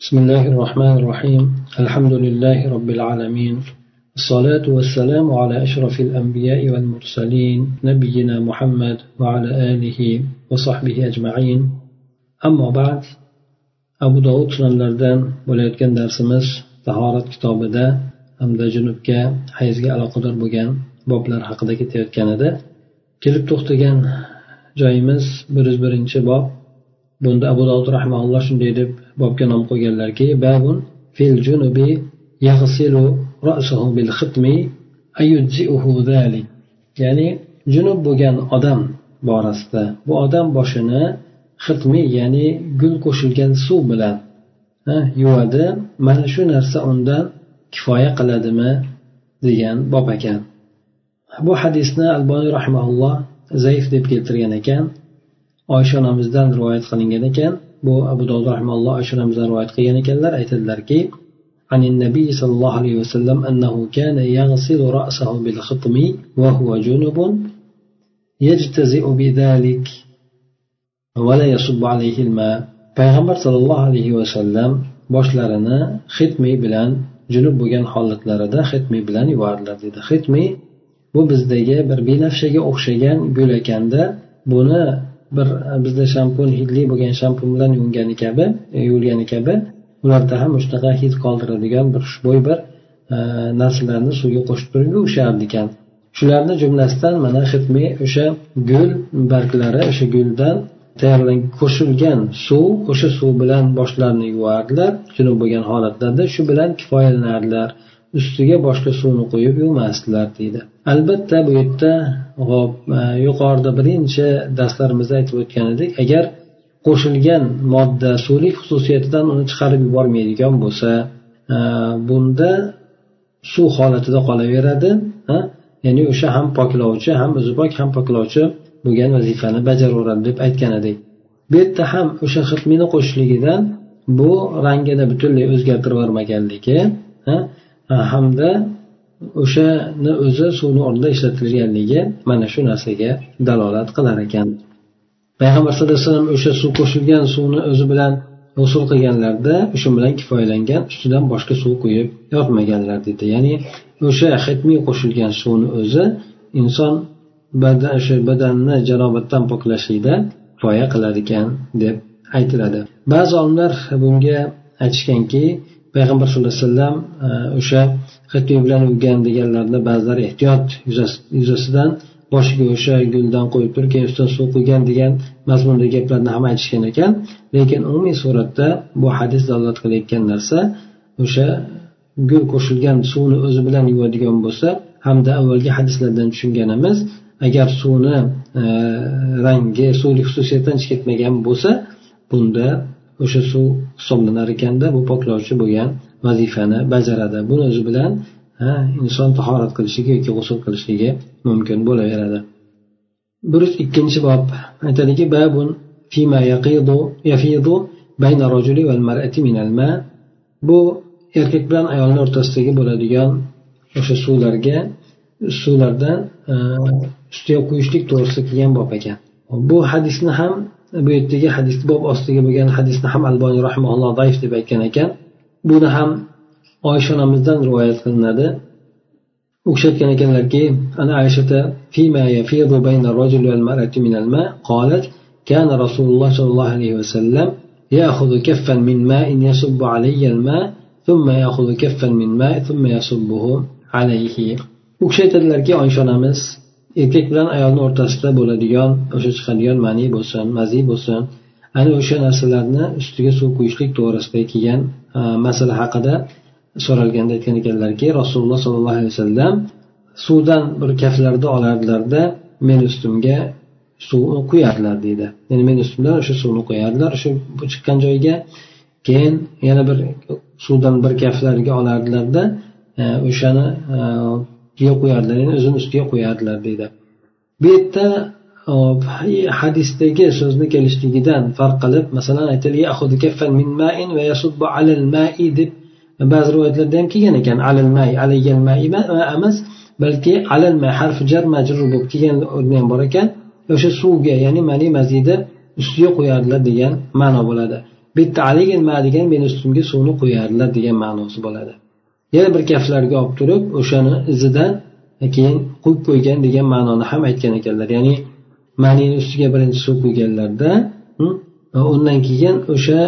بسم الله الرحمن الرحيم الحمد لله رب العالمين الصلاة والسلام على أشرف الأنبياء والمرسلين نبينا محمد وعلى آله وصحبه أجمعين أما بعد أبو داود sunanlardan bo'layotgan darsimiz tahorat kitobida hamda junubga hayzga aloqador bo'lgan boblar haqida ketayotgan edi kelib to'xtagan joyimiz bir yuz birinchi bob bunda abu dovud rahmaulloh shunday deb bobga nom qo'yganlarki babun fil junubi yaghsilu ra'sahu bil khitmi ayujzi'uhu zalik ya'ni junub bo'lgan odam borasida bu odam boshini xitmi ya'ni gul qo'shilgan suv bilan yuvadi mana shu narsa undan kifoya qiladimi? degan bob ekan. Bu hadisni alboniy rahimaulloh zaif deb keltirgan ekan. Oysha onamizdan rivoyat qilingan ekan. bu abu dovud rahimalloh oysha onamizdan rivoyat qilgan ekanlar aytadilarki عن النبي صلى الله عليه وسلم أنه كان يغسل رأسه بالخطم وهو جنب يجتزئ بذلك ولا يصب عليه الماء payg'ambar sollallohu alayhi vasallam boshlarini xitmi bilan junub bo'lgan holatlarida xitmi bilan yuvardilar dedi xitmi bu bizdagi bir binafshaga o'xshagan gul ekanda buni bir e, bizda shampun hidli bo'lgan shampun bilan yuvgani kabi e, yuvilgani kabi ularda ham shunaqa hid qoldiradigan bir xushbo'y bir e, narsalarni suvga qo'shib turib yuvishardi ekan. Shularni jumlasidan mana xitmi o'sha gul barglari o'sha guldan tayyorlangan qo'shilgan suv o'sha suv bilan boshlarini yuvardilar. Junub bo'lgan holatlarda shu bilan kifoyalanardilar ustiga boshqa suvni qo'yib yuvmasdilar deydi. Albatta bu yerda hop e, yuqorida birinchi darslarimizda aytib o'tgan edik. Agar qo'shilgan modda suvlik xususiyatidan uni chiqarib yubormaydigan bo'lsa e, bunda suv holatida qolaveradi ya'ni o'sha ham poklovchi ham o'zi pok ham poklovchi bo'lgan vazifani bajaraveradi deb aytgan edik. Bu yerda ham o'sha xitmini qo'shishligidan bu rangini butunlay o'zgartirib yubormaganligi hamda o'shani o'zi suvni o'rnida ishlatilganligi mana shu narsaga dalolat qilar ekan. Payg'ambar sallallohu alayhi vasallam o'sha suv qo'shilgan suvni o'zi bilan g'usul qilganlarida o'sha bilan kifoyalangan ustidan boshqa suv quyib yotmaganlar deydi ya'ni o'sha xitmiy qo'shilgan suvni o'zi inson badan o'sha badanni janobatdan poklashlikda kifoya qilar ekan deb aytiladi. Ba'zi olimlar bunga aytishganki payg'ambar sallallohu alayhi vasallam e, o'sha xitoy bilan yuvgan deganlarni ba'zilari ehtiyot yuzasidan boshiga o'sha guldan qo'yib turib keyin ustidan suv quygan degan mazmundagi gaplarni ham aytishgan ekan. Lekin umumiy suratda bu hadis dalolat qilayotgan narsa o'sha gul qo'shilgan suvni o'zi bilan yuvadigan bo'lsa hamda avvalgi hadislardan tushunganimiz agar suvni e, rangi suvlik xususiyatdan chiqib ketmagan bo'lsa bunda o'sha suv hisoblanar ekanda bu poklovchi bo'lgan vazifani bajaradi. Buni o'zi bilan inson tahorat qilishligi yoki g'usul qilishligi mumkin bo'laveradi. Bir yuz ikkinchi bob. Aytadiki babun fima yaqidu yafidu bayna rajuli val mar'ati min al ma. Bu erkak bilan ayolni o'rtasidagi bo'ladigan o'sha suvlarga suvlardan e, ustiga quyishlik to'g'risida kelgan bob ekan. Bu hadisni ham bu yerdagi hadis bob ostiga bo'lgan hadisni ham alboniy rahimaulloh zaif deb aytgan ekan buni ham oysha onamizdan rivoyat qilinadi u kishi aytgan ekanlarki ana aishata فيما يفيض بين الرجل والمرأة من الماء قالت كان رسول الله صلى الله عليه وسلم يأخذ كفا من ماء يصب علي الماء ثم يأخذ كفا من ماء ثم يصبه عليه u kishi aytadilarki oysha onamiz erkak bilan ayolni o'rtasida bo'ladigan o'sha chiqadigan mani bo'lsin mazi bo'lsin ana o'sha narsalarni ustiga suv quyishlik to'g'risida kelgan e, masala haqida so'ralganda aytgan ekanlarki rasululloh sollallohu alayhi vasallam suvdan bir kaflarda olardilarda men ustimga suvni quyardilar deydi. Ya'ni men ustimdan o'sha suvni quyardilar o'sha chiqqan joyiga keyin yana bir suvdan bir kaflariga olardilarda e, o'shani e, ustiga qo'yardilar ya'ni o'zini ustiga qo'yardilar deydi. Bu yerda hadisdagi so'zni kelishligidan farq qilib masalan aytiladek deb ba'zi rivoyatlarda ham kelgan ekan alal may alayyal may emas balki alal may harfi jar majrur bo'lib kelgan o'rni ham bor ekan o'sha suvga ya'ni mani mazida ustiga qo'yadilar degan ma'no bo'ladi. Bitta aligin degan meni ustimga suvni qo'yardilar degan ma'nosi bo'ladi. Yana bir kaftlarga olib turib o'shani izidan keyin quyib qo'ygan degan ma'noni ham aytgan ekanlar. Ya'ni manini ustiga birinchi suv quyganlarda undan keyin o'sha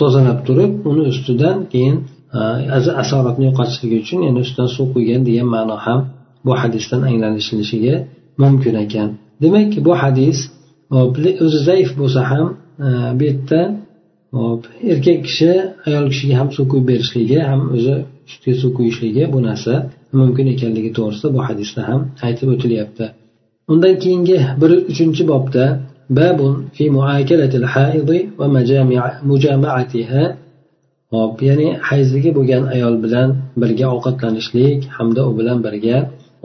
tozalab turib uni ustidan keyin asoratni yo'qotishligi uchun yana ustidan suv quygan degan ma'no ham bu hadisdan anglanilishiga mumkin ekan. Demak bu hadis o'zi zaif bo'lsa ham e, bu yerda erkak kishi ayol kishiga ham suv quyib berishligi ham o'zi sutga suv quyishligi bu narsa mumkin ekanligi to'g'risida bu hadisda ham aytib o'tilyapti. Undan keyingi bir uchinchi bobda babun fi muakalatil haidi va mujama'atiha. Hop ya'ni hayzligi bo'lgan ayol bilan birga ovqatlanishlik hamda u bilan birga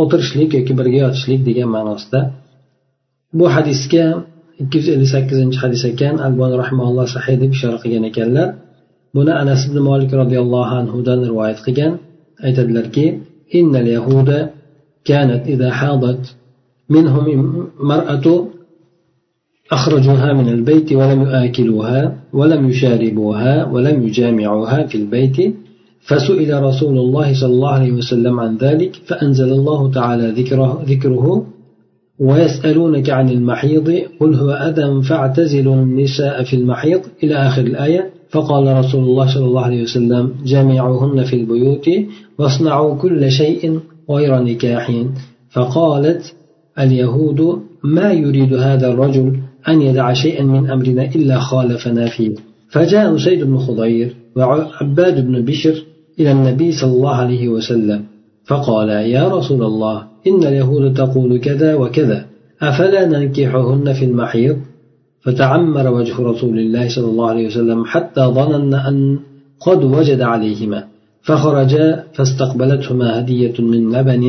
o'tirishlik yoki birga yotishlik degan ma'nosida. Bu hadisga ikki yuz ellik sakkizinchi hadis ekan. Albon rahmaulloh sahiy deb ishora qilgan ekanlar. Buni anas ibn molik roziyallohu anhudan rivoyat qilgan. Aytadilarki innal yahuda كانت إذا حاضت منهم مرأة أخرجوها من البيت ولم يآكلوها ولم يشاربوها ولم يجامعوها في البيت فسئل رسول الله صلى الله عليه وسلم عن ذلك فأنزل الله تعالى ذكره, ذكره ويسألونك عن المحيض قل هو أذى فاعتزلوا النساء في المحيض إلى آخر الآية فقال رسول الله صلى الله عليه وسلم جامعوهن في البيوت واصنعوا كل شيء غير نكاح. فقالت اليهود ما يريد هذا الرجل أن يدع شيئا من أمرنا إلا خالفنا فيه. فجاء سيد بن خضير وعباد بن بشر إلى النبي صلى الله عليه وسلم فقال يا رسول الله إن اليهود تقول كذا وكذا أفلا ننكحهن في المحيض؟ فتعمر وجه رسول الله صلى الله عليه وسلم حتى ظنن أن قد وجد عليهما فخرجا فاستقبلتهما هدية من لبن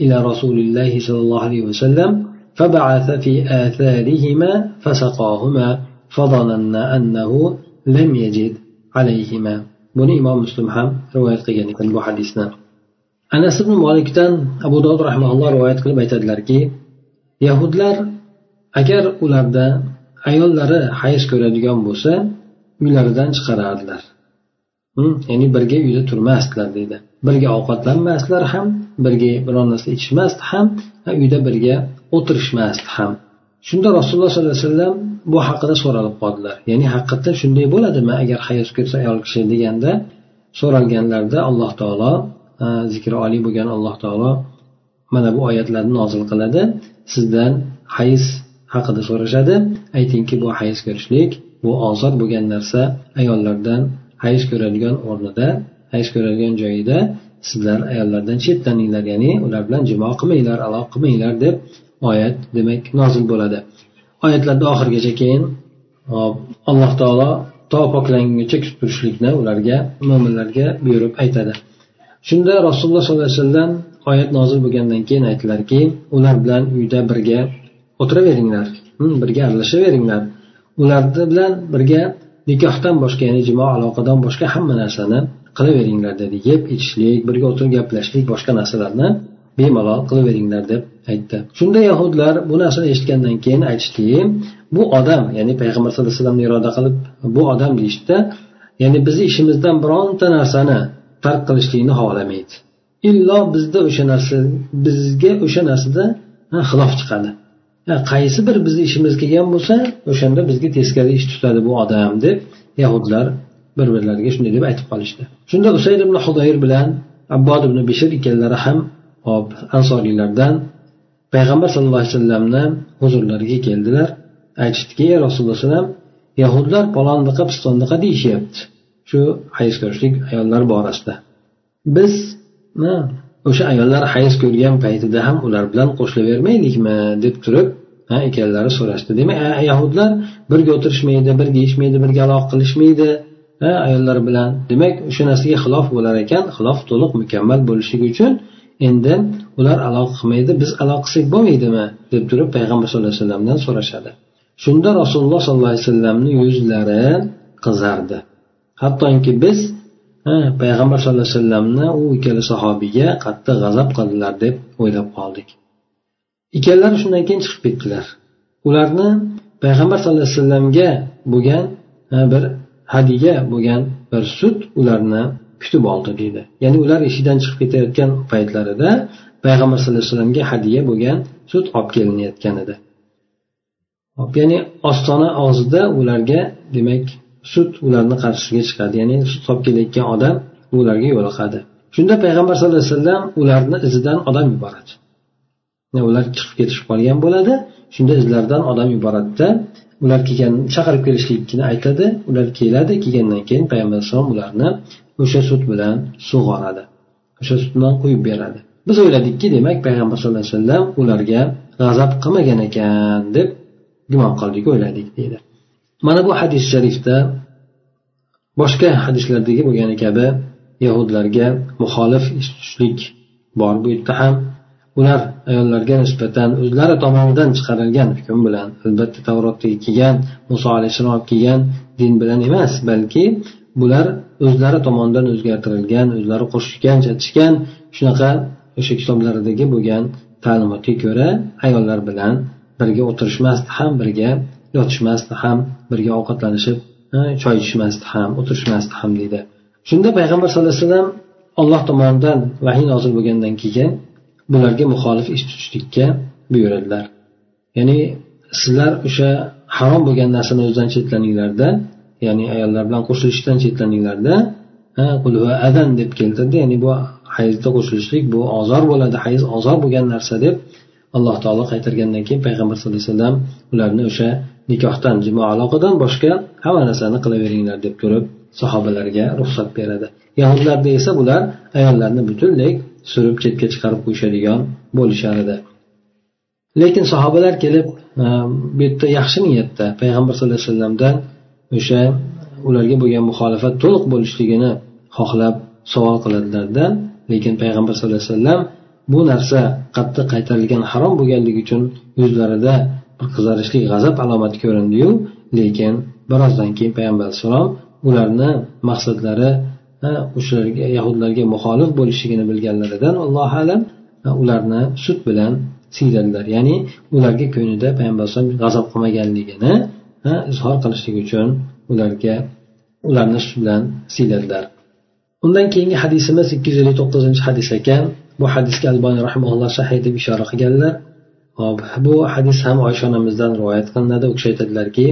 إلى رسول الله صلى الله عليه وسلم فبعث في آثارهما فسقاهما فظنن أنه لم يجد عليهما. بني إمام مسلم ham rivoyat qilgan ekan bu hadisni. Anas ibn molikdan abu dovud rahmaulloh rivoyat qilib aytadilarki yahudlar agar ularda ayollari hayz ko'radigan bo'lsa uylaridan chiqarardilar. Hm, ya'ni birga uyda turmasdilar deydi. Birga ovqatlanmasdilar ham birga biron narsa ichishmasdi ham uyda birga o'tirishmasdi ham. Shunda rasululloh sollallohu alayhi vasallam bu haqida so'ralib qoldilar. Ya'ni haqiqatdan shunday bo'ladimi? Agar hayz ko'rsa ayol kishi deganda so'ralganlarida alloh taolo e, zikri oliy bo'lgan alloh taolo mana bu oyatlarni nozil qiladi. Sizdan hayz haqida so'rashadi. Aytingki bu hayz ko'rishlik bu ozod bo'lgan narsa ayollardan hayz ko'radigan o'rnida hayz ko'radigan joyida sizlar ayollardan chetlaninglar ya'ni ular bilan jimo qilmanglar aloqa qilmanglar deb oyat demak nozil bo'ladi. Oyatlarni oxirigacha keyin alloh taolo to poklanguncha kutib turishlikni ularga mo'minlarga buyurib aytadi. Shunda rasululloh sollallohu alayhi vasallam oyat nozil bo'lgandan keyin aytdilarki ular bilan uyda birga o'tiraveringlar birga aralashaveringlar ular bilan birga nikohdan boshqa ya'ni jimo aloqadan boshqa hamma narsani qilaveringlar dedi. Yeb ichishlik birga o'tirib gaplashishlik boshqa narsalarni bemalol qilaveringlar deb aytdi. Shunda yahudlar bu narsani eshitgandan keyin aytishdiki bu odam ya'ni payg'ambar sallallohu alayhi vasallamni iroda qilib bu odam deyishdida ya'ni bizni ishimizdan bironta narsani tark qilishlikni xohlamaydi. Illo bizda o'sha narsa bizga o'sha narsada xilof chiqadi. Qaysi bir bizni ishimiz kelgan bo'lsa o'shanda bizga teskari ish tutadi bu odam deb yahudlar bir birlariga shunday deb aytib qolishdi. Shunda usayd ibn hudayr bilan abbod ibn bishir ikkalalari ham hop ansoriylardan payg'ambar sallallohu alayhi vasallamni huzurlariga keldilar. Aytishdiki ey rasululloh alayhivasallam yahudlar palondiqa pistondiqa deyishyapti. Shu hayz ko'rishlik ayollar borasida. Biz o'sha ayollar hayz ko'rgan paytida ham ular bilan qo'shilavermaylikmi deb turib ha ekanlari so'rashdi. Demak yahudlar birga o'tirishmaydi birga yeyishmaydi birga aloqa qilishmaydi ha ayollar bilan. Demak o'sha narsaga xilof bo'lar ekan xilof to'liq mukammal bo'lishligi uchun endi ular aloqa qilmaydi biz aloqa qilsak bo'lmaydimi deb turib payg'ambar sallallohu alayhi vasallamdan so'rashadi. Shunda rasululloh sollallohu alayhi vasallamni yuzlari qizardi. Hattoki biz payg'ambar sallallohu alayhi vasallamni u ikkala sahobiyga qattiq g'azab qildilar deb o'ylab qoldik. Ikkalalari shundan keyin chiqib ketdilar. Ularni payg'ambar sallallohu alayhi vasallamga bo'lgan bir hadya bo'lgan bir sut ularni kutib oldi deydi. Ya'ni ular eshikdan chiqib ketayotgan paytlarida payg'ambar sallallohu alayhi vasallamga hadya bo'lgan sut olib kelinayotgan edi. Ya'ni ostona og'zida ularga demak sut ularni qarshisiga chiqadi. Ya'ni sut kelayotgan odam ularga yo'liqadi. Shunda payg'ambar sallallohu alayhi vasallam ularni izidan odam yuboradi ular chiqib ketishib qolgan bo'ladi. Shunda izlaridan odam yuboradida ular kelgan chaqirib kelishlikni aytadi ular keladi. Kelgandan keyin payg'ambar alayhisalom ularni o'sha sut bilan sug'oradi o'sha sut bilan quyib beradi. Biz o'yladikki demak payg'ambar sallallohu alayhi vasallam ularga g'azab qilmagan ekan deb gumon qildik o'yladik deydi. Mana bu hadis sharifda boshqa hadislardagi bo'lgani kabi yahudlarga muxolif ish tutishlik bor bu yerda ham. Ular ayollarga nisbatan o'zlari tomonidan chiqarilgan hukm bilan albatta tavrotdagi kelgan muso alayhissalom olib kelgan din bilan emas balki bular o'zlari tomonidan o'zgartirilgan o'zlari qo'shishgan chatishgan shunaqa o'sha kitoblaridagi bo'lgan ta'limotga ko'ra ayollar bilan birga o'tirishmasdi ham birga yotishmasdi ham birga ovqatlanishib choy ichishmasdi ham o'tirishmasdi ham deydi. Shunda payg'ambar sallallohu alayhi vasallam alloh tomonidan vahiy nozil bo'lgandan keyin bularga muxolif ish tutishlikka buyuradilar. Ya'ni sizlar o'sha harom bo'lgan narsani o'zidan chetlaninglarda ya'ni ayollar bilan qo'shilishdan chetlaninglarda adan deb keltirdi. Ya'ni bu hayzda qo'shilishlik bu ozor bo'ladi hayz ozor bo'lgan narsa deb alloh taolo qaytargandan keyin payg'ambar sallallohu alayhi vasallam ularni o'sha nikohdan jimo aloqadan boshqa hamma narsani qilaveringlar deb turib sahobalarga ruxsat beradi. Yahudlarda esa bular ayollarni butunlay surib chetga chiqarib qo'yishadigan bo'lishar edi lekin sahobalar kelib bu yerda yaxshi niyatda payg'ambar sallallohu alayhi vasallamdan o'sha ularga bo'lgan muxolifat to'liq bo'lishligini xohlab savol qiladilarda lekin payg'ambar sallallohu alayhi vasallam bu narsa qattiq qaytarilgan harom bo'lganligi uchun yuzlarida qizarishlik g'azab alomati ko'rindiyu. Lekin birozdan keyin payg'ambar alayhissalom ularni maqsadlari o'shalarga yahudlarga muxolif bo'lishligini bilganlaridan allohu alam ularni sut bilan siyladilar ya'ni ularga ko'nglida payg'ambar alayhisalom g'azab qilmaganligini izhor qilishlik uchun ularga ularni sut bilan siyladilar undan keyingi hadisimiz ikki yuz ellik to'qqizinchi hadis ekan. Bu hadisga alboniy rahimulloh sahiy deb ishora qilganlar. hop bu hadis ham oysha onamizdan rivoyat qilinadi. U kishi aytadilarki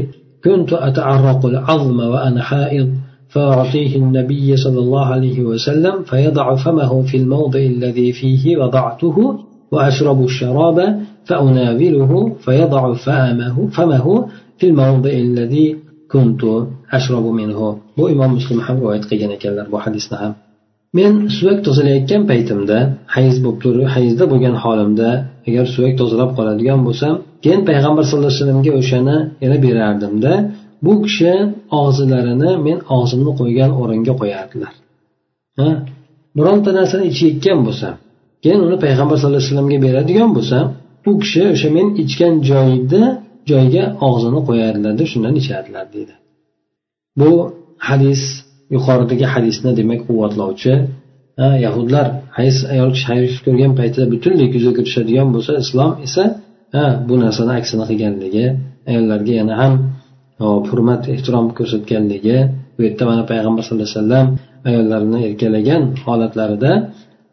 فأعطيه النبي صلى الله عليه وسلم فيضع فمه في الموضع الذي فيه وضعته وأشرب الشراب فأناوله فيضع فمه فمه في الموضع الذي كنت أشرب منه بو إمام مسلم حب رويت قيانا كلا بو حديثنا من سوك تصليك كم بيتم ده حيز بكتور حيز ده حالم ده agar suyak tozalab qoladigan bo'lsam keyin payg'ambar sallallohu alayhi vasallamga o'shani yana berardimda bu kishi og'zilarini men og'zimni qo'ygan o'ringa qo'yardilar. Bironta narsani ichayotgan bo'lsam keyin uni payg'ambar sallallohu alayhi vasallamga beradigan bo'lsam u kishi o'sha men ichgan joyda joyiga og'zini qo'yardilarda shundan ichardilar deydi. Bu hadis yuqoridagi hadisni demak quvvatlovchi yahudlar hayz ayol kishi hayz ko'rgan paytida butunlay yuzaga kirishadigan bo'lsa islom esa bu narsani aksini qilganligi ayollarga yana ham hurmat ehtirom ko'rsatganligi bu yerda mana payg'ambar sallallohu alayhi vasallam ayollarni erkalagan holatlarida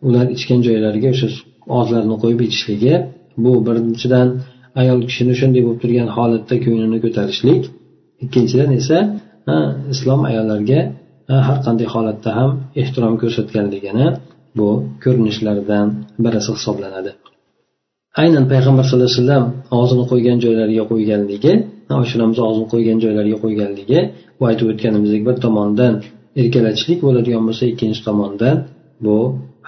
ular ichgan joylariga o'sha og'izlarini qo'yib ichishligi bu birinchidan ayol kishini shunday bo'lib turgan holatda ko'nglini ko'tarishlik ikkinchidan esa islom ayollarga har qanday holatda ham ehtirom ko'rsatganligini bu ko'rinishlardan birisi hisoblanadi. Aynan payg'ambar sallallohu alayhi vasallam og'zini qo'ygan joylariga qo'yganligi oshiramiz og'zini qo'ygan joylariga qo'yganligi bu aytib o'tganimizdek bir tomondan erkalatishlik bo'ladigan bo'lsa ikkinchi tomondan bu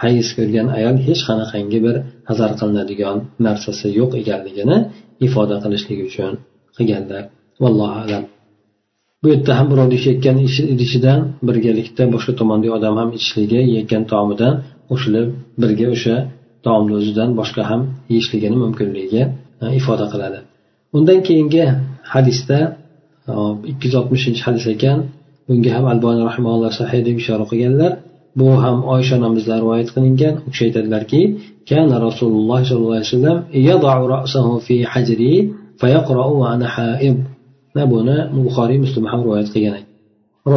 hayz ko'rgan ayol hech qanaqangi bir hazar qilinadigan narsasi yo'q ekanligini ifoda qilishlik uchun qilganlar. Vallohu alam. bu yerda ham birovni ichayotgan idishidan birgalikda boshqa tomondagi odam ham ichishligi yeyotgan taomidan qo'shilib birga o'sha taomni o'zidan boshqa ham yeyishligini mumkinligi e, ifoda qiladi. Undan keyingi hadisda e, ikki yuz oltmishinchi hadis ekan bunga ham alboni rahimalloh sahiy deb ishora qilganlar. Bu ham oysha onamizdan rivoyat qilingan. U kishi aytadilarki kana rasululloh sollallohu alayhi vasallam va buni buxoriy muslim ham rivoyat qilgan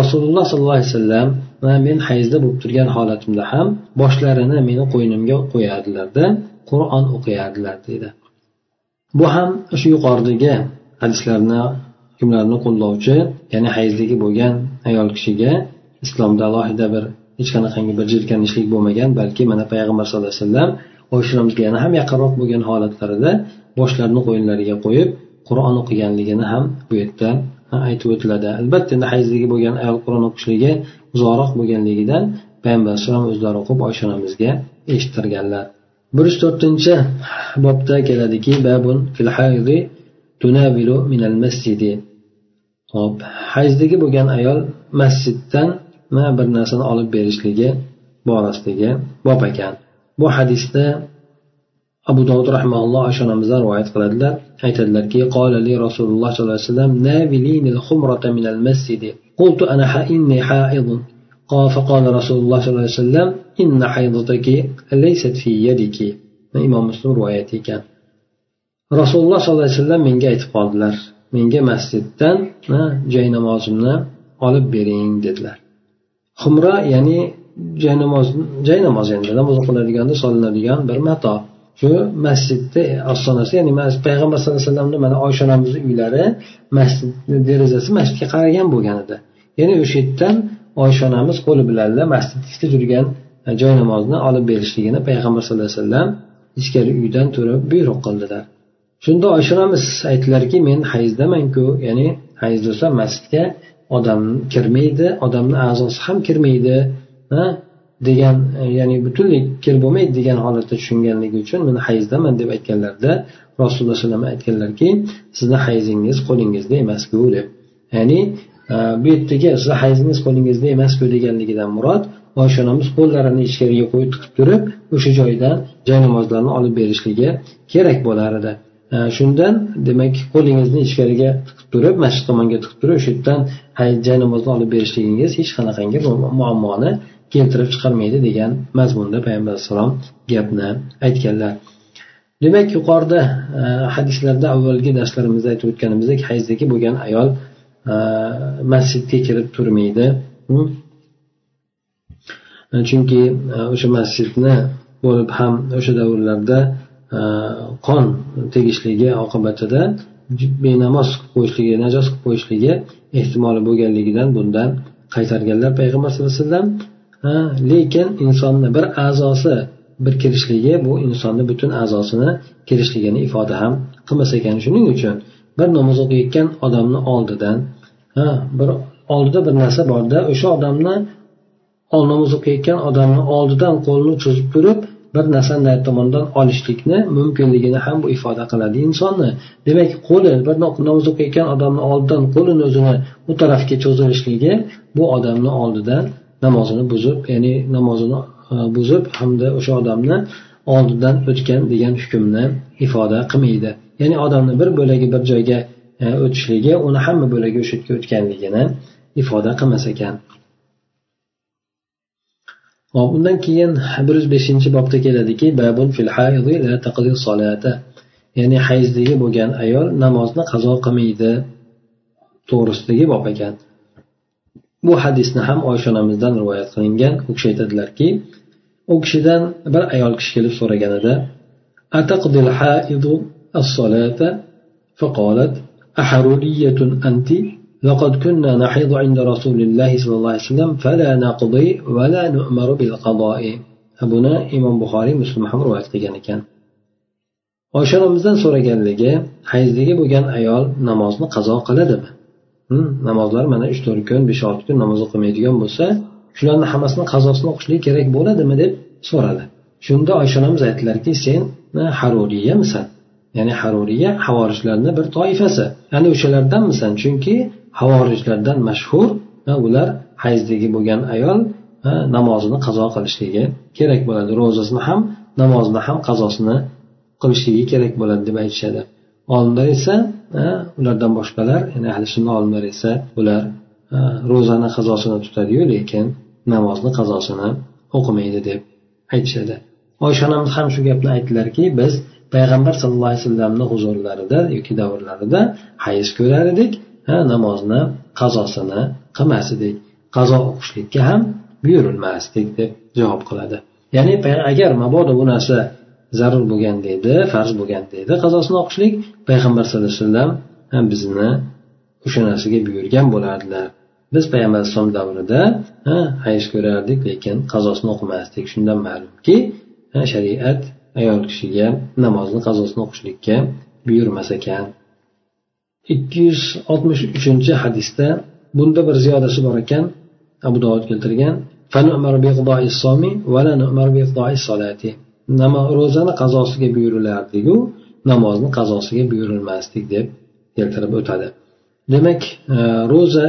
rasululloh sollallohu alayhi vasallam va men hayzda bo'lib turgan holatimda ham boshlarini meni qo'ynimga qo'yardilarda qur'on o'qiyardilar deydi bu ham shu yuqoridagi hadislarni hukmlarni qo'llovchi ya'ni hayzligi bo'lgan ayol kishiga islomda alohida bir hech qanaqangi bir jirkanishlik bo'lmagan balki mana payg'ambar sallallohu alayhi vasallam oysha onamizga yana ham yaqinroq bo'lgan holatlarida boshlarini qo'yinlariga qo'yib qur'on o'qiganligini ham bu yerda aytib o'tiladi. Albatta endi hayzligi bo'lgan ayol qur'on o'qishligi uzoqroq bo'lganligidan payg'ambar alayhisalom o'zlari o'qib oysha onamizga eshittirganlar. Bir yuz to'rtinchi bobda keladiki babun fil hayzi tunavilu minal masjidi. Hop hayzdagi bo'lgan ayol masjiddan bir narsani olib berishligi borasidagi bob ekan. Bu hadisda abu dovud rahmaulloh oysha onamizdan rivoyat qiladilar. aytadilarki qolali rasululloh sollallohu alayhi vasallam navilini الخمرة من المسجد قلت أنا إني حائض قال فقال رسول الله صلى الله عليه وسلم إن حيضتك ليست في يدك imom muslim rivoyati ekan rasululloh sollallohu alayhi vasallam menga aytib qoldilar menga masjiddan joy namozimni olib bering dedilar humra ya'ni joy namoz joy namoz endi namoz o'qiladiganda solinadigan bir mato Shu masjidni e, ostonasi ya'ni payg'ambar sallallohu alayhi vasallamni mana oysha onamizni uylari masjidni derazasi masjidga qaragan bo'lgan edi. Ya'ni o'sha yerdan oysha onamiz qo'li bilanla masjidni ichida turgan e, joy namozni olib berishligini payg'ambar sallallohu alayhi vasallam ichkari uydan turib buyruq qildilar. Shunda oysha onamiz aytdilarki men hayzdamanku ya'ni hayz bo'lsa masjidga odam kirmaydi odamni a'zosi ham kirmaydi degan e, ya'ni butunlay kir bo'lmaydi degan holatda tushunganligi uchun men hayzdaman deb aytganlarida rasululloh alayhi vasallam aytganlarki sizni hayzingiz qo'lingizda emasku deb. Ya'ni e, bu yerdagi sizni hayzingiz qo'lingizda emasku deganligidan murod oysha onamiz qo'llarini ichkariga qo'yib tiqib turib o'sha joydan joy olib berishligi kerak bo'lar edi. E, shundan demak qo'lingizni ichkariga tiqib turib masjid tomonga tiqib turib o'sha yerdan joy namozni olib berishligingiz hech qanaqangi muammoni keltirib chiqarmaydi degan mazmunda payg'ambar alayhissalom gapni aytganlar. Demak yuqorida e, hadislarda avvalgi darslarimizda aytib o'tganimizdek hayzdagi bo'lgan ayol e, masjidga kirib turmaydi. Hmm? E, chunki e, o'sha masjidni bo'lib ham o'sha davrlarda e, qon tegishligi oqibatida benamoz qilib qo'yishligi najos qilib qo'yishligi ehtimoli bo'lganligidan bundan qaytarganlar payg'ambar sallallohu alayhi vasallam lekin insonni bir a'zosi bir kirishligi bu insonni butun a'zosini kirishligini ifoda ham qilmas ekan. Shuning uchun bir namoz o'qiyotgan odamni oldidan ha bir oldida bir narsa borda o'sha odamni namoz o'qiyotgan odamni oldidan qo'lini cho'zib turib bir narsani narigi tomondan olishlikni mumkinligini ham bu ifoda qiladi insonni. Demak qo'li bir namoz o'qiyotgan odamni oldidan qo'lini o'zini u tarafga cho'zilishligi bu odamni oldidan namozini buzib ya'ni namozini e, buzib hamda o'sha odamni oldidan o'tgan degan hukmni ifoda qilmaydi. Ya'ni odamni bir bo'lagi bir joyga e, o'tishligi uni hamma bo'lagi o'sha yerga o'tganligini ifoda qilmas ekan. Hop undan keyin bir yuz beshinchi bobda keladiki fil la ya'ni hayzdagi bo'lgan ayol namozni qazo qilmaydi. To'g'risidagi bob ekan. bu hadisni ham oysha onamizdan rivoyat qilingan u kishi aytadilarki u kishidan bir ayol kishi kelib so'raganida فقالت أحرورية أنت لقد كنا نحيض عند رسول الله صلى الله عليه وسلم فلا نقضي ولا نؤمر بالقضاء buni imom buxoriy muslim ham rivoyat qilgan ekan oysha onamizdan so'raganligi hayzdagi bo'lgan ayol namozni qazo qiladimi Namozlar mana uch to'rt kun besh olti kun namoz o'qimaydigan bo'lsa shularni hammasini qazosini o'qishlik kerak bo'ladimi deb so'radi. Shunda oysha onamiz aytdilarki sen haruriyamisan? Ya'ni haruriya havorijlarni bir toifasi. Ya'ni o'shalardanmisan chunki havorijlardan mashhur ular hayzdagi bo'lgan ayol namozini qazo qilishligi kerak bo'ladi. Ro'zasini ham namozni ham qazosini qilishligi kerak bo'ladi deb aytishadi. Olimlar esa ulardan boshqalar ya'ni ahli sunna olimlar esa ular ro'zani qazosini tutadiyu lekin namozni qazosini o'qimaydi deb aytishadi. Oysha onamiz ham shu gapni aytdilarki biz payg'ambar sallallohu alayhi vasallamni huzurlarida yoki davrlarida hayz ko'rar edik namozni qazosini qilmas edik qazo o'qishlikka ham buyurilmasdik deb javob qiladi. Ya'ni agar mabodo bu narsa zarur bo'lganda edi farz bo'lganda edi qazosini o'qishlik payg'ambar sallallohu alayhi vasallam ham bizni o'sha narsaga buyurgan bo'lardilar. Biz payg'ambar alayhisalom davrida hayz ko'rardik lekin qazosini o'qimasdik. Shundan ma'lumki shariat ayol kishiga namozni qazosini o'qishlikka buyurmas ekan. Ikki yuz oltmish uchinchi hadisda bunda bir ziyodasi bor ekan. Abu dovud keltirgan ro'zani qazosiga buyurilardiku namozni qazosiga buyurilmasdik deb keltirib o'tadi. Demak e, ro'za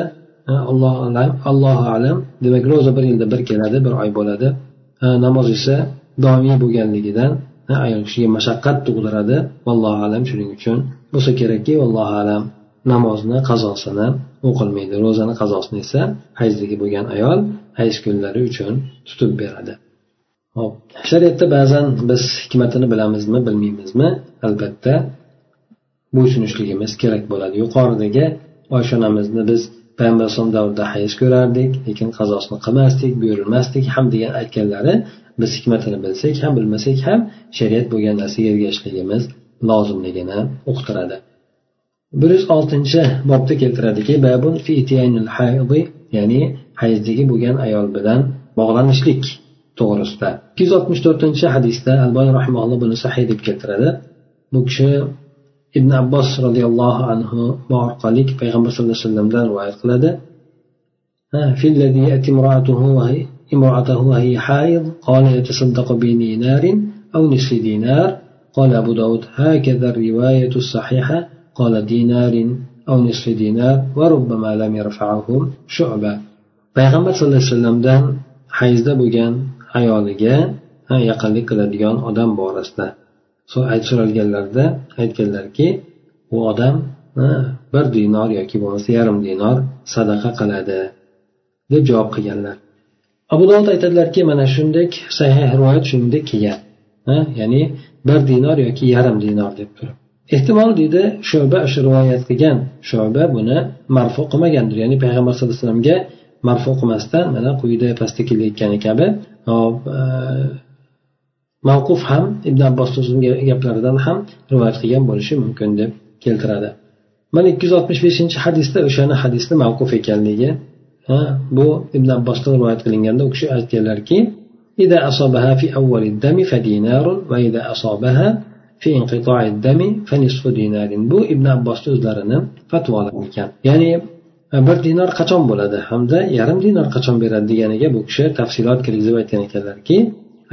e, alloh alam allohu alam demak ro'za bir yilda bir keladi bir oy bo'ladi. E, namoz esa doimiy bo'lganligidan e, ayol kishiga mashaqqat tug'diradi. Vallohu alam shuning uchun bo'lsa kerakki vallohu alam namozni qazosini o'qilmaydi. Ro'zani qazosini esa hayzdagi bo'lgan ayol hayz kunlari uchun tutib beradi. Hop shariatda ba'zan biz hikmatini bilamizmi bilmaymizmi? Albatta. Bo'ysunishligimiz kerak bo'ladi. Yuqoridagi oysha onamizni biz payg'ambar alayhisalom davrida hayz ko'rardik lekin qazosini qilmasdik buyurilmasdik ham degan aytganlari biz hikmatini bilsak ham bilmasak ham shariat bo'lgan narsaga ergashishligimiz lozimligini uqtiradi. Bir yuz oltinchi bobda keltiradiki ya'ni hayzdagi bo'lgan ayol bilan bog'lanishlik. to'g'risida ikki yuz oltmish to'rtinchi hadisda albani rahimalloh buni sahiy deb keltiradi bu kishi ibn abbos roziyallohu anhu orqali payg'ambar sallallohu alayhi vasallamdan rivoyat qiladi امرأته وهي حائض قال يتصدق بدينار أو نصف دينار قال أبو داود هكذا الرواية الصحيحة قال دينار أو نصف دينار وربما لم يرفعه شعبة payg'ambar sallallohu alayhi vasallamdan hayzda bo'lgan ayoliga yaqinlik qiladigan odam borasida. So'ralganlarida aytganlarki u odam bir dinor yoki bo'lmasa yarim dinor sadaqa qiladi deb javob qilganlar. Abu dovud aytadilarki mana shunday sahih rivoyat shuningdek kelgan ya'ni bir dinor yoki yarim dinor deb turib. Ehtimol deydi sho'ba shu rivoyat qilgan. Sho'ba buni marfu qilmagandir ya'ni payg'ambar sallallohu alayhi vasallamga marfu qilmasdan mana quyida pastda kelayotgani kabi e, mavquf ham ibn abbos gaplaridan ham rivoyat qilgan bo'lishi mumkin deb keltiradi mana ikki yuz oltmish beshinchi hadisda o'shani hadisni mavquf ekanligi bu ibn abbosdan rivoyat qilinganda u kishi aytganlarki إذا أصابها في أول الدم فدينار وإذا أصابها في انقطاع الدم فنصف دينار bu ibn abbos o'zlarini fatvolari ekan ya'ni bir dinor qachon bo'ladi? Hamda yarim dinor qachon beradi deganiga bu kishi tafsilot kirgizib aytgan ekanlarki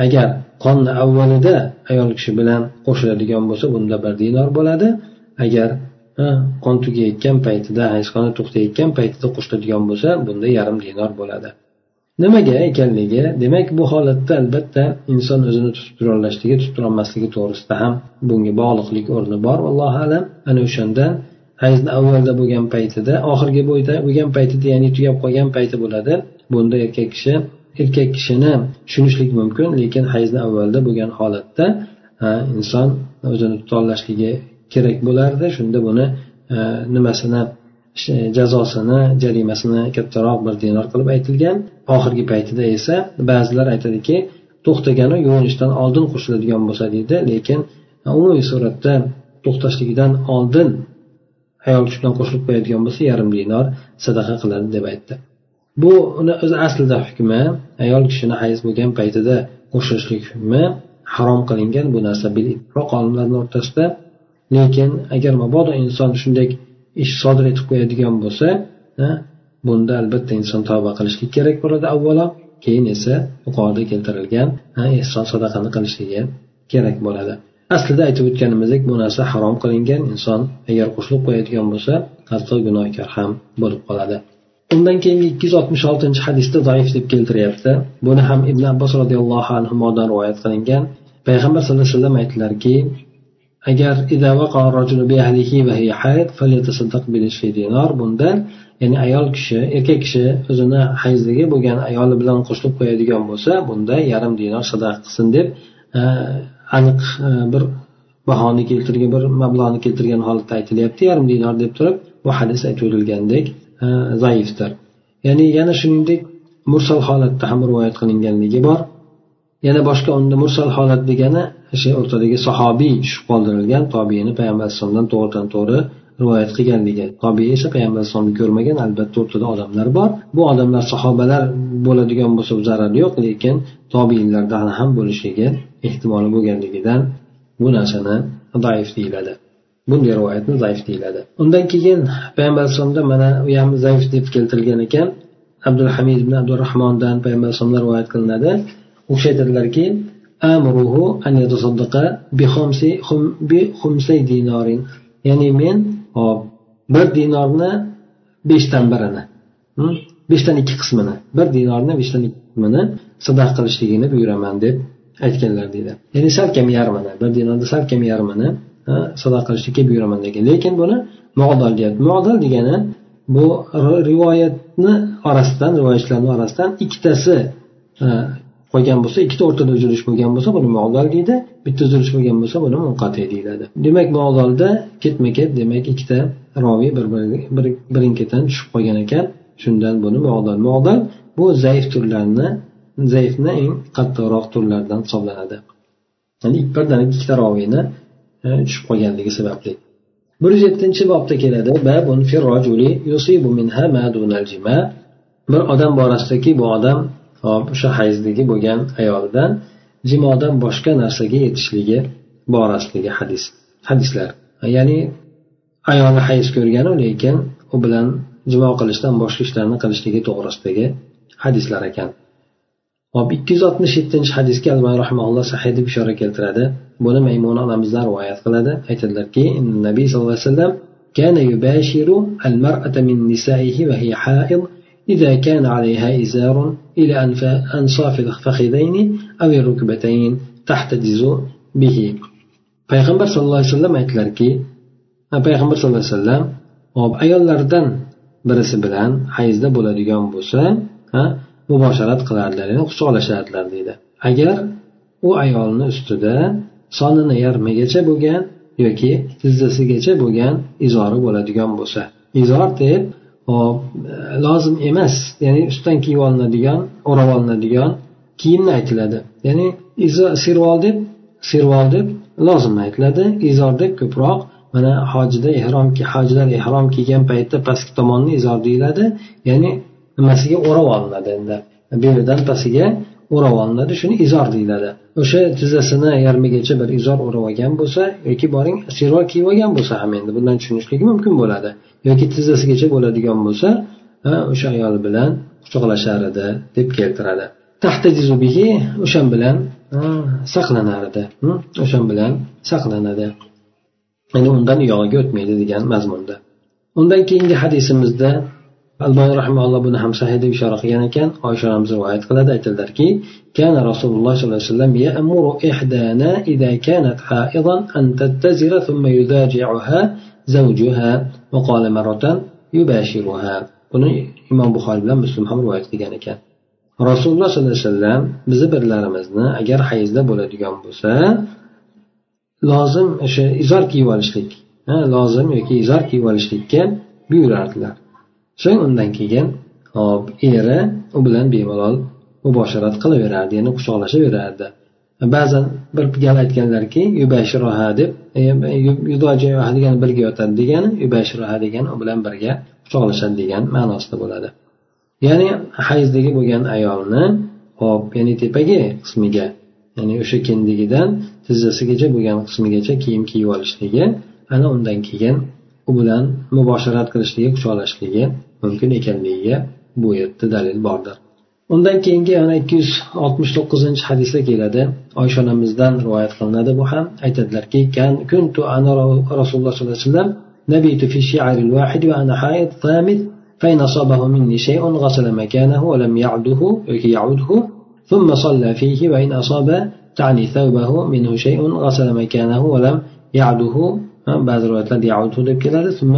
agar qonni avvalida ayol kishi bilan qo'shiladigan bo'lsa bunda bir dinor bo'ladi. Agar qon tugayotgan paytida hayzxona to'xtayotgan paytida qo'shiladigan bo'lsa bunda yarim dinor bo'ladi. Nimaga ekanligi? Demak bu holatda albatta inson o'zini tutib turolmasligi tutib turolmasligi to'g'risida ham bunga bog'liqlik o'rni bor allohu alam. Ana o'shandan hayzni avvalda bo'lgan paytida oxirgi bo'yda bo'lgan paytida ya'ni tugab qolgan payti bo'ladi. Bunda erkak kishi erkak kishini tushunishlik mumkin lekin hayzni avvalda bo'lgan holatda e, inson o'zini tutolmasligi kerak bo'lardi. Shunda buni e, nimasini e, jazosini jarimasini kattaroq bir dinor qilib aytilgan. Oxirgi paytida esa ba'zilar aytadiki to'xtagani yuvinishdan oldin qo'shiladigan bo'lsa deydi lekin umumiy suratda to'xtashligidan oldin ayol kishi bilan qo'shilib qo'yadigan bo'lsa yarim dinor sadaqa qiladi deb aytdi. Bu uni o'zi aslida hukmi ayol kishini hayz bo'lgan paytida qo'shilishlik hukmi harom qilingan bu narsa bil olimlarni o'rtasida. Lekin agar mabodo inson shunday ish sodir etib qo'yadigan bo'lsa bunda albatta inson tavba qilishlik kerak bo'ladi avvalo. Keyin esa yuqorida keltirilgan ehson sadaqani qilishligi kerak bo'ladi. Aslida aytib o'tganimizdek bu narsa harom qilingan inson agar qo'shilib qo'yadigan bo'lsa hatto gunohkor ham bo'lib qoladi. Undan keyingi ikki yuz oltmish oltinchi hadisda zaif deb keltiryapti. Buni ham ibn abbos roziyallohu anhudan rivoyat qilingan. Payg'ambar sallallohu alayhi vasallam aytdilarki agar bunda ya'ni ayol kishi erkak kishi o'zini hayzligi bo'lgan ayoli bilan qo'shilib qo'yadigan bo'lsa bunda yarim dinor sadaqa qilsin deb aniq e, bir bahoni keltirgan bir mablag'ni keltirgan holatda aytilyapti yarim dinor deb turib bu hadis aytib o'tilgandek e, zaifdir. Ya'ni yana shuningdek mursal holatda ham rivoyat qilinganligi bor. Yana boshqa unda mursal holat degani o'sha o'rtadagi sahobiy tushib qoldirilgan tobiini payg'ambar alayhissalomdan to'g'ridan to'g'ri rivoyat qilganligi tobiy esa payg'ambar alayhisalomni ko'rmagan albatta o'rtada odamlar bor. Bu odamlar sahobalar bo'ladigan bo'lsa zarari yo'q lekin tobiyinlardan ham bo'lishligi ehtimoli bo'lganligidan bu narsani zaif deyiladi. Bunday rivoyatni zaif deyiladi. Undan keyin payg'ambar alayhisalomda mana u ham zaif deb keltirilgan ekan. Abdulhamid ibn abdurahmondan payg'ambar alayhisalomdan rivoyat qilinadi. U kishi aytadilarki amruhu an yatasaddaqa bi khumsi dinarin ya'ni men hop bir dinorni beshdan birini. Beshdan ikki qismini. Bir dinorni beshdan ikki qismini sadaqa qilishligini buyuraman deb aytganlar deydi. Ya'ni salkam yarmini bir dinorni salkam yarmini sadaqa qilishlikka buyuraman degan. Lekin buni modal deyapti. Modal degani bu rivoyatni orasidan rivoyatchilarni orasidan ikkitasi qolgan bo'lsa ikkita o'rtada uzilish bo'lgan bo'lsa buni modal deydi. Bitta uzilish bo'lgan bo'lsa buni munqati deyiladi. Demak modalda ketma ket demak ikkita roviy bir birin ketidan tushib qolgan ekan. Shundan buni modal modal bu zaif turlarni zaifni eng qattiqroq turlaridan hisoblanadi. Ya'ni birdan ikkita roviyni e, tushib qolganligi sababli. Bir yuz yettinchi bobda keladi. Bir odam borasidaki bu odam hop o'sha hayzdagi bo'lgan ayolidan jimodan boshqa narsaga yetishligi borasidagi hadis hadislar ya'ni ayoli hayz ko'rganu lekin u bilan jimo qilishdan boshqa ishlarni qilishligi to'g'risidagi hadislar ekan hop ikki yuz oltmish yettinchi hadisga alban rahmaulloh sahiy deb ishora keltiradi buni maymuna onamizdan rivoyat qiladi aytadilarki nabiy sallallohu alayhi vasallam كان يباشر المرأة من نسائه وهي حائض إذا كان عليها إزار إلى أنصاف الفخذين أو الركبتين تحتجز به payg'ambar sallallohu alayhi vasallam aytdilarki payg'ambar sallallohu alayhi vasallam hop ayollardan birisi bilan hayzda bo'ladigan bo'lsa mubosharat qilardilar ya'ni quchoqlashardilar deydi agar u ayolni ustida sonini yarmigacha bo'lgan yoki tizzasigacha bo'lgan izori bo'ladigan bo'lsa izor deb hop e, lozim emas. Ya'ni ustidan kiyib olinadigan o'rab olinadigan kiyimni aytiladi. Ya'ni sirvol deb sirvol deb lozim aytiladi. Izor deb ko'proq mana hojida ehrom hojilar ehrom kiygan paytda pastki tomonni izor deyiladi. Ya'ni nimasiga o'rab olinadi endi? Belidan pastiga o'rab olinadi shuni izor deyiladi. O'sha tizzasini yarmigacha bir izor o'rab olgan bo'lsa yoki boring sirvol kiyib olgan bo'lsa ham endi bundan tushunishlik mumkin bo'ladi. yoki tizzasigacha bo'ladigan bo'lsa o'sha ayol bilan quchoqlashar edi deb keltiradi o'shan bilan saqlanar edi o'shan bilan saqlanadi ya'ni undan uyog'iga o'tmaydi degan mazmunda undan keyingi hadisimizda albani rahmaulloh buni ham sahih deb ishora qilgan ekan oysha onamiz rivoyat qiladi aytadilarki كان رسول الله صلى الله عليه وسلم يأمر إحدانا إذا كانت حائضا أن تتزر ثم يذاجعها زوجها وقال مرة يباشرها buni imom buxoriy bilan muslim ham rivoyat qilgan ekan rasululloh sollallohu alayhi vasallam bizni birlarimizni agar hayzda bo'ladigan bo'lsa lozim o'sha izor kiyib olishlik lozim yoki izor kiyib olishlikka buyurardilar so'ng undan keyin hop eri u bilan bemalol mubosharat qilaverardi ya'ni quchoqlashaverardi Ba'zan bir gal aytganlarki yubashiroha deb e, e, degani birga yotadi degani yubashiroha degani u bilan birga quchoqlashadi degan ma'nosida bo'ladi. Ya'ni hayzdagi bo'lgan ayolni hop ya'ni tepagi qismiga ya'ni o'sha kindigidan tizzasigacha bo'lgan qismigacha kiyim kiyib olishligi ana undan keyin u bilan mubosharat qilishligi quchoqlashligi mumkin ekanligiga bu yerda dalil bordir. Undan keyingi yana ikki yuz oltmish to'qqizinchi hadisda keladi oysha onamizdan rivoyat qilinadi bu ham aytadilarki kuntu ana rasululloh sollallohu alayhi vasallam نبيت في الشعر الواحد وأنا حائض ثامت فإن أصابه مني شيء غسل مكانه ولم يعده يعده ثم صلى فيه وإن أصاب تعني ثوبه منه شيء غسل مكانه ولم يعده بعض الروايات keladi ثم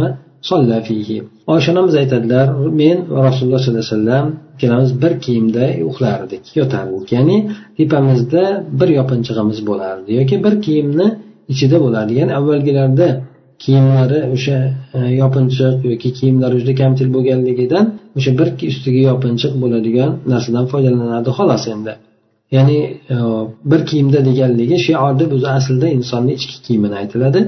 solla fihi. Oysha onamiz aytadilar men va rasululloh sollallohu alayhi vasallam ikkalamiz bir kiyimda uxlardik yotardik. Ya'ni tepamizda bir yopinchig'imiz bo'lardi yoki bir kiyimni ichida bo'lardi. Ya'ni avvalgilarda kiyimlari o'sha e, yopinchiq yoki kiyimlari juda kamchil bo'lganligidan o'sha bir ustiga yopinchiq bo'ladigan narsadan foydalanardi xolos endi. Ya'ni e, bir kiyimda deganligi shiorni o'zi aslida insonni ichki kiyimini aytiladi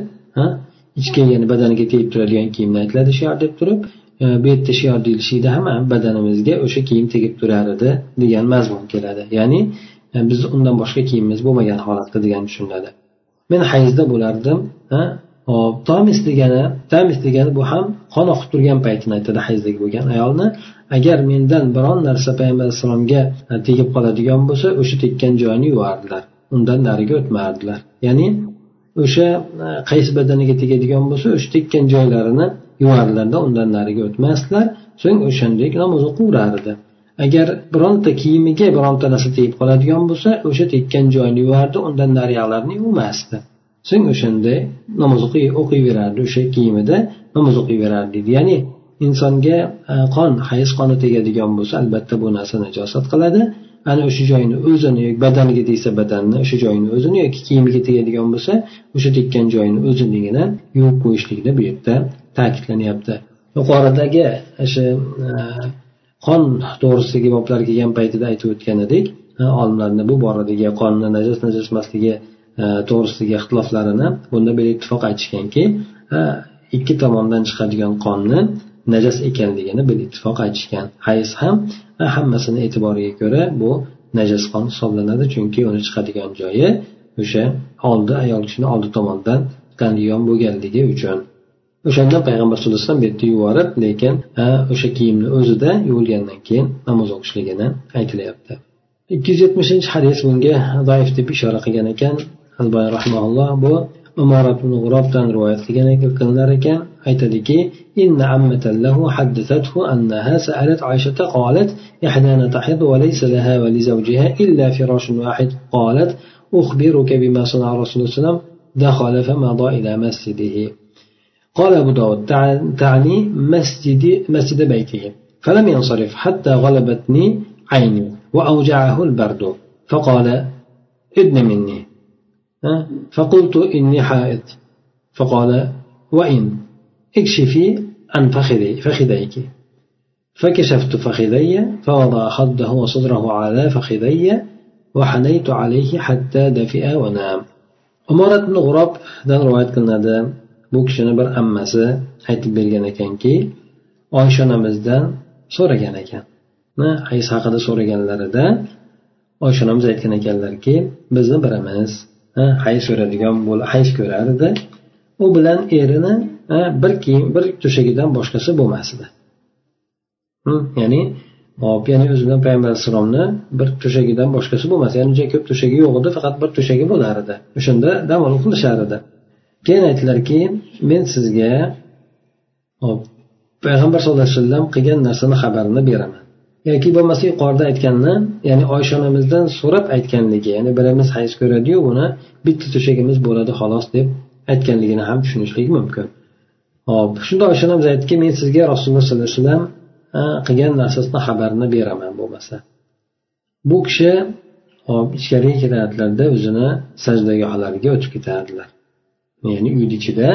ichki ya'ni badaniga tegib turadigan kiyimni aytiladi shior deb turib e, bu yerda shior deyilishida ham badanimizga o'sha kiyim tegib turar edi degan mazmun keladi. Ya'ni e, biz undan boshqa kiyimimiz bo'lmagan holatda degan tushuniladi. Men hayzda bo'lardim hop tomis degani tamis degani bu ham qon oqib turgan paytini aytadi hayzdagi bo'lgan ayolni. Agar mendan biron narsa payg'ambar alayhissalomga e, tegib qoladigan bo'lsa o'sha tekkan joyini yuvardilar. Undan nariga o'tmardilar. Ya'ni o'sha e, qaysi badaniga tegadigan bo'lsa o'sha tekkan joylarini yuvardilarda undan nariga o'tmasdilar. So'ng o'shandek namoz o'qiverar edi agar bironta kiyimiga bironta narsa tegib qoladigan bo'lsa o'sha tekkan joyini yuvardi undan nariyoqlarni yuvmasdi. So'ng o'shanda namoz o'qiyverardi o'sha kiyimida namoz o'qiyverardi. Deydi ya'ni insonga e, qon hayz qoni tegadigan bo'lsa albatta bu narsa najosat qiladi. Ana o'sha joyini o'zini yoki badaniga tegsa badanni o'sha joyini o'zini yoki kiyimiga tegadigan bo'lsa o'sha tekkan joyini o'zinigina yuvib qo'yishlikni bu yerda ta'kidlanyapti. Yuqoridagi o'sha e, qon to'g'risidagi boblar kelgan paytida aytib o'tgan edik olimlarni bu boradagi qonni najas najas emasligi e, to'g'risidagi ixtiloflarini bunda bir ittifoq aytishganki e, ikki tomondan chiqadigan qonni najas ekanligini bil ittifoq aytishgan. Hayz ham hammasini e'tiboriga ko'ra bu najas qon hisoblanadi chunki uni chiqadigan joyi o'sha oldi ayol kishini oldi tomondan qandiyon bo'lganligi uchun. O'shandan payg'ambar sallallohu alayhi vasallam bu yerda yuborib lekin o'sha kiyimni o'zida yuvilgandan keyin namoz o'qishligini aytilyapti. Ikki yuz yetmishinchi hadis bunga zaif deb ishora qilgan ekan. Rahmaulloh bu umorat ibn g'urobdan rivoyat qilgan qilinar ekan. aytadiki inna ammatan lahu haddathathu annaha sa'alat Aishata qalat ihdana tahid wa laysa laha wa li zawjiha illa firashun wahid qalat ukhbiruka bima sana rasulullah sallam dakhala famada ila masjidihi قال أبو داود تعني مسجد مسجد بيته فلم ينصرف حتى غلبتني عيني وأوجعه البرد فقال ادن مني فقلت إني حائض فقال وإن اكشفي عن فخذي فخذيك فكشفت فخذي فوضع خده وصدره على فخذي وحنيت عليه حتى دفئ ونام umorat ibn g'urobdan rivoyat qilinadi bu kishini bir ammasi aytib bergan ekanki oysha onamizdan so'ragan ekan hays haqida so'raganlarida oysha onamiz aytgan ekanlarki bizni birimiz hayz ko'radigan hayz ko'rar edi u bilan erini bir kiyim bir to'shagidan boshqasi bo'lmas edi ya'ni hop ya'ni o'zi payg'ambar alayhissalomni bir to'shagidan boshqasi bo'lmas. Ya'ni uncha ko'p to'shagi yo'q edi faqat bir to'shagi bo'lar edi. O'shanda dam olib qilishar edi. Keyin aytdilarki men sizga hop payg'ambar sallallohu alayhi vasallam qilgan narsani xabarini beraman. Yoki bo'lmasa yuqorida aytganni ya'ni oysha onamizdan so'rab aytganligi ya'ni birimiz hayz ko'radiyu buni bitta to'shagimiz bo'ladi xolos deb aytganligini ham tushunishlik mumkin. Hop shunda oysha onamiz aytdiki men sizga rasululloh sollallohu alayhi vasallam qilgan narsasini xabarini beraman bo'lmasa. Bu kishi hop ichkariga ketadilarda o'zini sajdagohlariga o'tib ketadilar ya'ni uyni ichida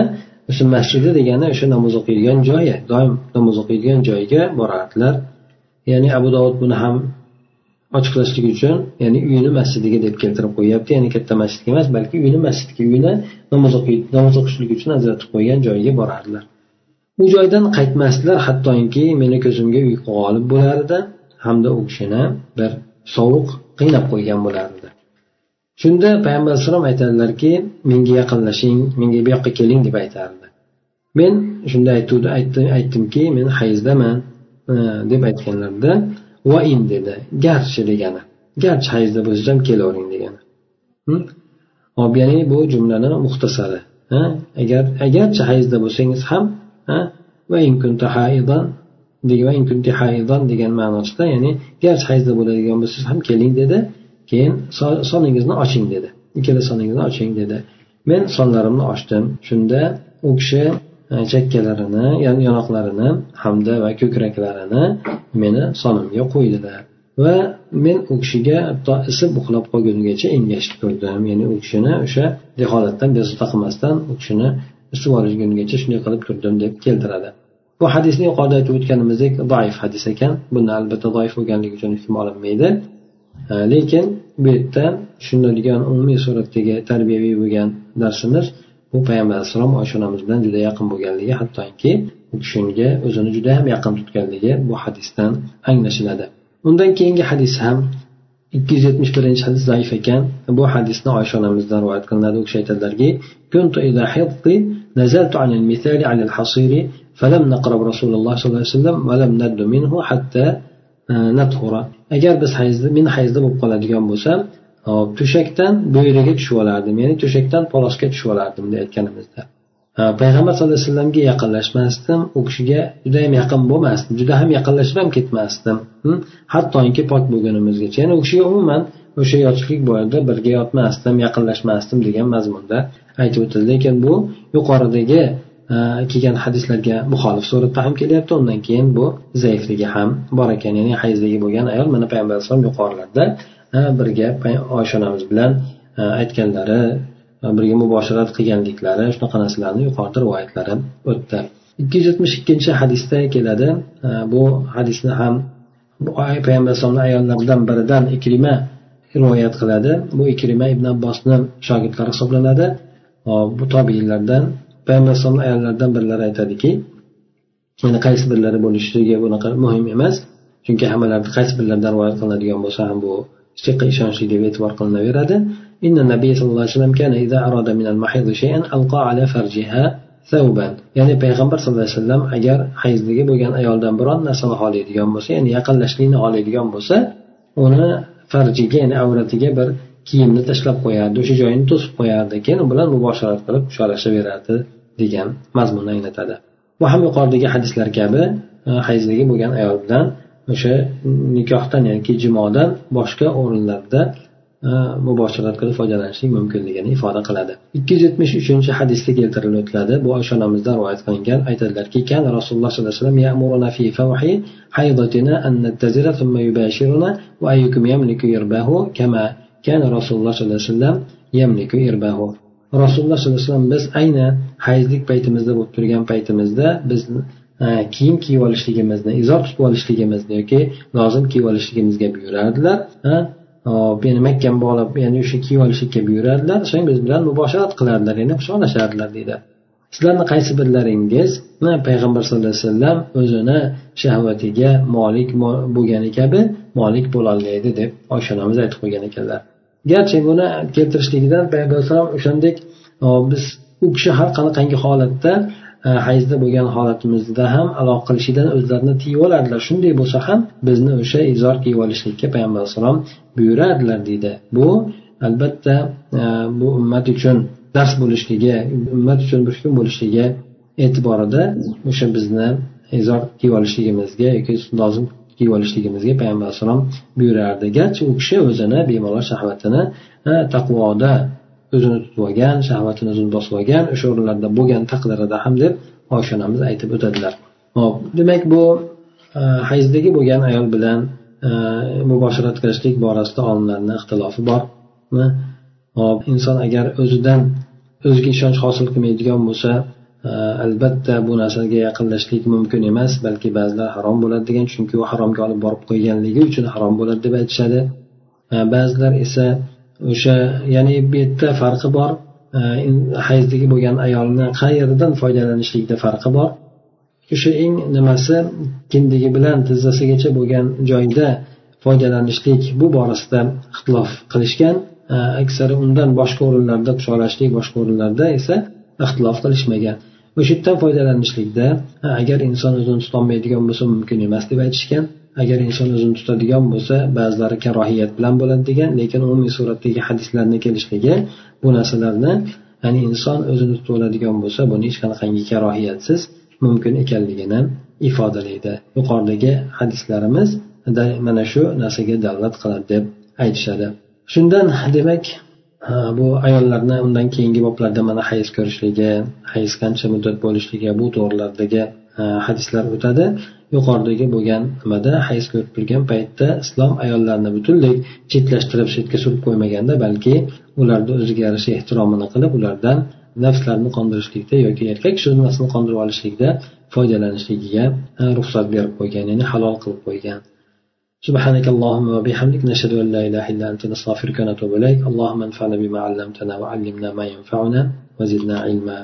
o'sha masjidi degani o'sha namoz o'qiydigan joyi doim namoz o'qiydigan joyiga borardilar. Ya'ni abu dovud buni ham ochiqlashlik uchun ya'ni uyini masjidiga deb keltirib qo'yyapti. Ya'ni katta masjidga emas balki uyini masjidga uyini namoz namoz o'qishlik uchun ajratib qo'ygan joyiga borardilar. U joydan qaytmasdilar hattoki meni ko'zimga uyqu g'olib bo'lardi hamda u kishini bir sovuq qiynab qo'ygan bo'lardi shunda payg'ambar alayhissalom aytadilarki menga yaqinlashing menga bu yoqqa keling deb aytardi. Men shunda aytuvdi aytdimki men hayzdaman e, deb aytganlarida vain dedi. Garchi degani. Garchi hayzda bo'lsangiz ham kelavering degani. Hop ya'ni bu jumlani muxtasari. Agar agarchi hayzda bo'lsangiz ham va in haidan degan ma'nosida ya'ni garchi hayzda bo'ladigan bo'lsangiz ham keling dedi. Keyin soningizni oching dedi. Ikkala soningizni oching dedi. Men sonlarimni ochdim. Shunda u kishi E, chakkalarini yonoqlarini hamda va ko'kraklarini meni sonimga qo'ydilar va men u kishiga hatto isib uxlab qolgungacha engashib turdim. Ya'ni u kishini o'sha holatdan bezovta qilmasdan u kishini isib olishgunigacha shunday qilib turdim deb keltiradi. Bu hadisni yuqorida aytib o'tganimizdek doif hadis ekan. Buni albatta doif bo'lganligi uchun hukm olinmaydi e, lekin bu yerda tushuniladigan umumiy suratdagi tarbiyaviy bo'lgan darsimiz bu payg'ambar alayhissalom oysha onamiz bilan juda yaqin bo'lganligi hattoki u kishiniga o'zini juda ham yaqin tutganligi bu hadisdan anglashiladi undan keyingi hadis ham ikki yuz yetmish birinchi hadis zaif ekan bu hadisni oysha onamizdan rivoyat qilinadi u kishi aytadilarki نزلت عن المثال على الحصير فلم نقرب رسول الله صلى الله عليه وسلم ولم ند منه حتى نطهر agar biz hayzda men hayzda bo'lib qoladigan bo'lsam to'shakdan bo'yraga tushib olardim. Ya'ni to'shakdan polosga tushib olardim bunday aytganimizda. Payg'ambar sallallohu alayhi vasallamga yaqinlashmasdim. U kishiga judayam yaqin bo'lmasdim. Juda ham yaqinlashib ham ketmasdim hm? hattoki pok bo'lgunimizgacha ya'ni u kishiga umuman o'sha yoshlik bo'yida birga yotmasdim yaqinlashmasdim degan mazmunda aytib o'tildi. Lekin bu yuqoridagi kelgan hadislarga muxolif suratda ham kelyapti. Undan keyin bu zaifligi ham bor ekan. Ya'ni hayzligi bo'lgan ayol mana payg'ambar alayhisalom yuqorilarda birga oysha onamiz bilan aytganlari birga muboshirat qilganliklari shunaqa narsalarni yuqorida rivoyatlari o'tdi. Ikki yuz yetmish ikkinchi hadisda keladi bu hadisni ham payg'ambar alayhisalomni ayollaridan biridan ikrima rivoyat qiladi. Bu ikrima ibn abbosni shogirdlari hisoblanadi. Bu tobiinlardan payg'ambar alayhisalomni ayollaridan birlari aytadiki yana qaysi birlari bo'lishligi bunaqa muhim emas chunki hammalarni qaysi birlaridan rivoyat qilinadigan bo'lsa ham bu ishtiqqa ishonchli deb e'tibor qilinaveradi. Nabiy sallallohu alayhi vasallam ya'ni payg'ambar sallallohu alayhi vasallam agar hayzligi bo'lgan ayoldan biron narsani xohlaydigan bo'lsa ya'ni yaqinlashlikni xohlaydigan bo'lsa uni farjiga ya'ni avratiga bir kiyimni tashlab qo'yardi o'sha joyini to'sib qo'yardi keyin u bilan mubosharat qilib musholashaverardi degan mazmunni anglatadi. Bu ham yuqoridagi hadislar kabi e, hayzligi bo'lgan ayol bilan o'sha nikohdan yoki jimodan boshqa o'rinlarda e, mubosharat qilib foydalanishlik mumkinligini ifoda qiladi. ikki yuz yetmish uchinchi hadisda keltirilib o'tiladi. Bu oysha onamizdan rivoyat qilingan. Aytadilarki kan rasululloh sollallohu alayhi vasallam haydatina an thumma yubashiruna ayyukum yamliku rasululloh sollallohu alayhi vasallam yamliku rasululloh sollallohu alayhi vasallam biz ayni hayzlik paytimizda bo'lib turgan paytimizda biz kiyim kiyib olishligimizni izor tutib olishligimizni yoki lozim kiyib olishligimizga buyurardilar. Ya'ni mahkam bog'lab ya'ni o'sha kiyib olishlikka buyurardilar. So'ng biz bilan mubosharat qilardilar ya'ni quchoqlashardilar deydi. Sizlarni qaysi birlaringiz? Payg'ambar sallallohu alayhi vasallam o'zini shahvatiga molik bo'lgani kabi molik bo'lolmaydi deb oysha onamiz aytib qo'ygan ekanlar. Garchi buni keltirishligidan payg'ambar alayhisalom o'shandek biz u kishi har qanaqangi holatda hayzda bo'lgan holatimizda ham aloq qilishidan o'zlarini tiyib olardilar. Shunday bo'lsa ham bizni o'sha izor kiyib olishlikka payg'ambar alayhissalom buyurardilar deydi. Bu albatta e, bu ummat uchun dars bo'lishligi ummat uchun bir hukm bo'lishligi e'tiborida o'sha bizni izor kiyib olishligimizga yoki lozim kiyib olishligimizga payg'ambar alayhissalom buyurardi. Garchi u kishi o'zini bemalol shahvatini e, taqvoda o'zini tutib olgan shahvatini o'zini bosib olgan o'sha o'rinlarda bo'lgan taqdirida ham deb oysha onamiz aytib o'tadilar. Hop demak bu e, hayzdagi bo'lgan ayol bilan e, muboshirat qilishlik borasida olimlarni ixtilofi bor hop inson agar o'zidan o'ziga ishonch hosil qilmaydigan bo'lsa e, albatta bu narsaga yaqinlashlik mumkin emas balki ba'zilar harom bo'ladi degan chunki u haromga olib borib qo'yganligi uchun harom bo'ladi deb aytishadi. Ba'zilar esa o'sha ya'ni bu yerda farqi bor. Hayzdagi bo'lgan ayolni qayerdan foydalanishlikda farqi bor? O'sha eng nimasi kindigi bilan tizzasigacha bo'lgan joyda foydalanishlik bu borasida ixtilof qilishgan. Aksari undan boshqa o'rinlarda quchoqlashlik boshqa o'rinlarda esa ixtilof qilishmagan. O'sha yerdan foydalanishlikda agar inson o'zini tutolmaydigan bo'lsa mumkin emas deb aytishgan. Agar inson o'zini tutadigan bo'lsa ba'zilari karohiyat bilan bo'ladi degan lekin umumiy suratdagi hadislarni kelishligi bu narsalarni ya'ni inson o'zini tutib oladigan bo'lsa buni hech qanaqangi karohiyatsiz mumkin ekanligini ifodalaydi. Yuqoridagi hadislarimiz mana shu narsaga dalolat qiladi deb aytishadi. Shundan demak bu ayollarni undan keyingi boblarda mana hayz ko'rishligi hayz qancha muddat bo'lishligi bu to'g'rilardagi hadislar o'tadi yuqoridagi bo'lgan nimada hayz ko'rib turgan paytda islom ayollarni butunlay chetlashtirib chetga surib qo'ymaganda balki ularni o'ziga yarasha ehtiromini qilib ulardan nafslarini qondirishlikda yoki erkak kishi nafsini qondirib olishlikda foydalanishligiga ruxsat berib qo'ygan ya'ni halol qilib qo'ygan سبحانك اللهم وبحمدك نشهد أن لا إله إلا أنت نستغفرك ونتوب إليك اللهم انفعنا بما علمتنا وعلمنا ما ينفعنا وزدنا علما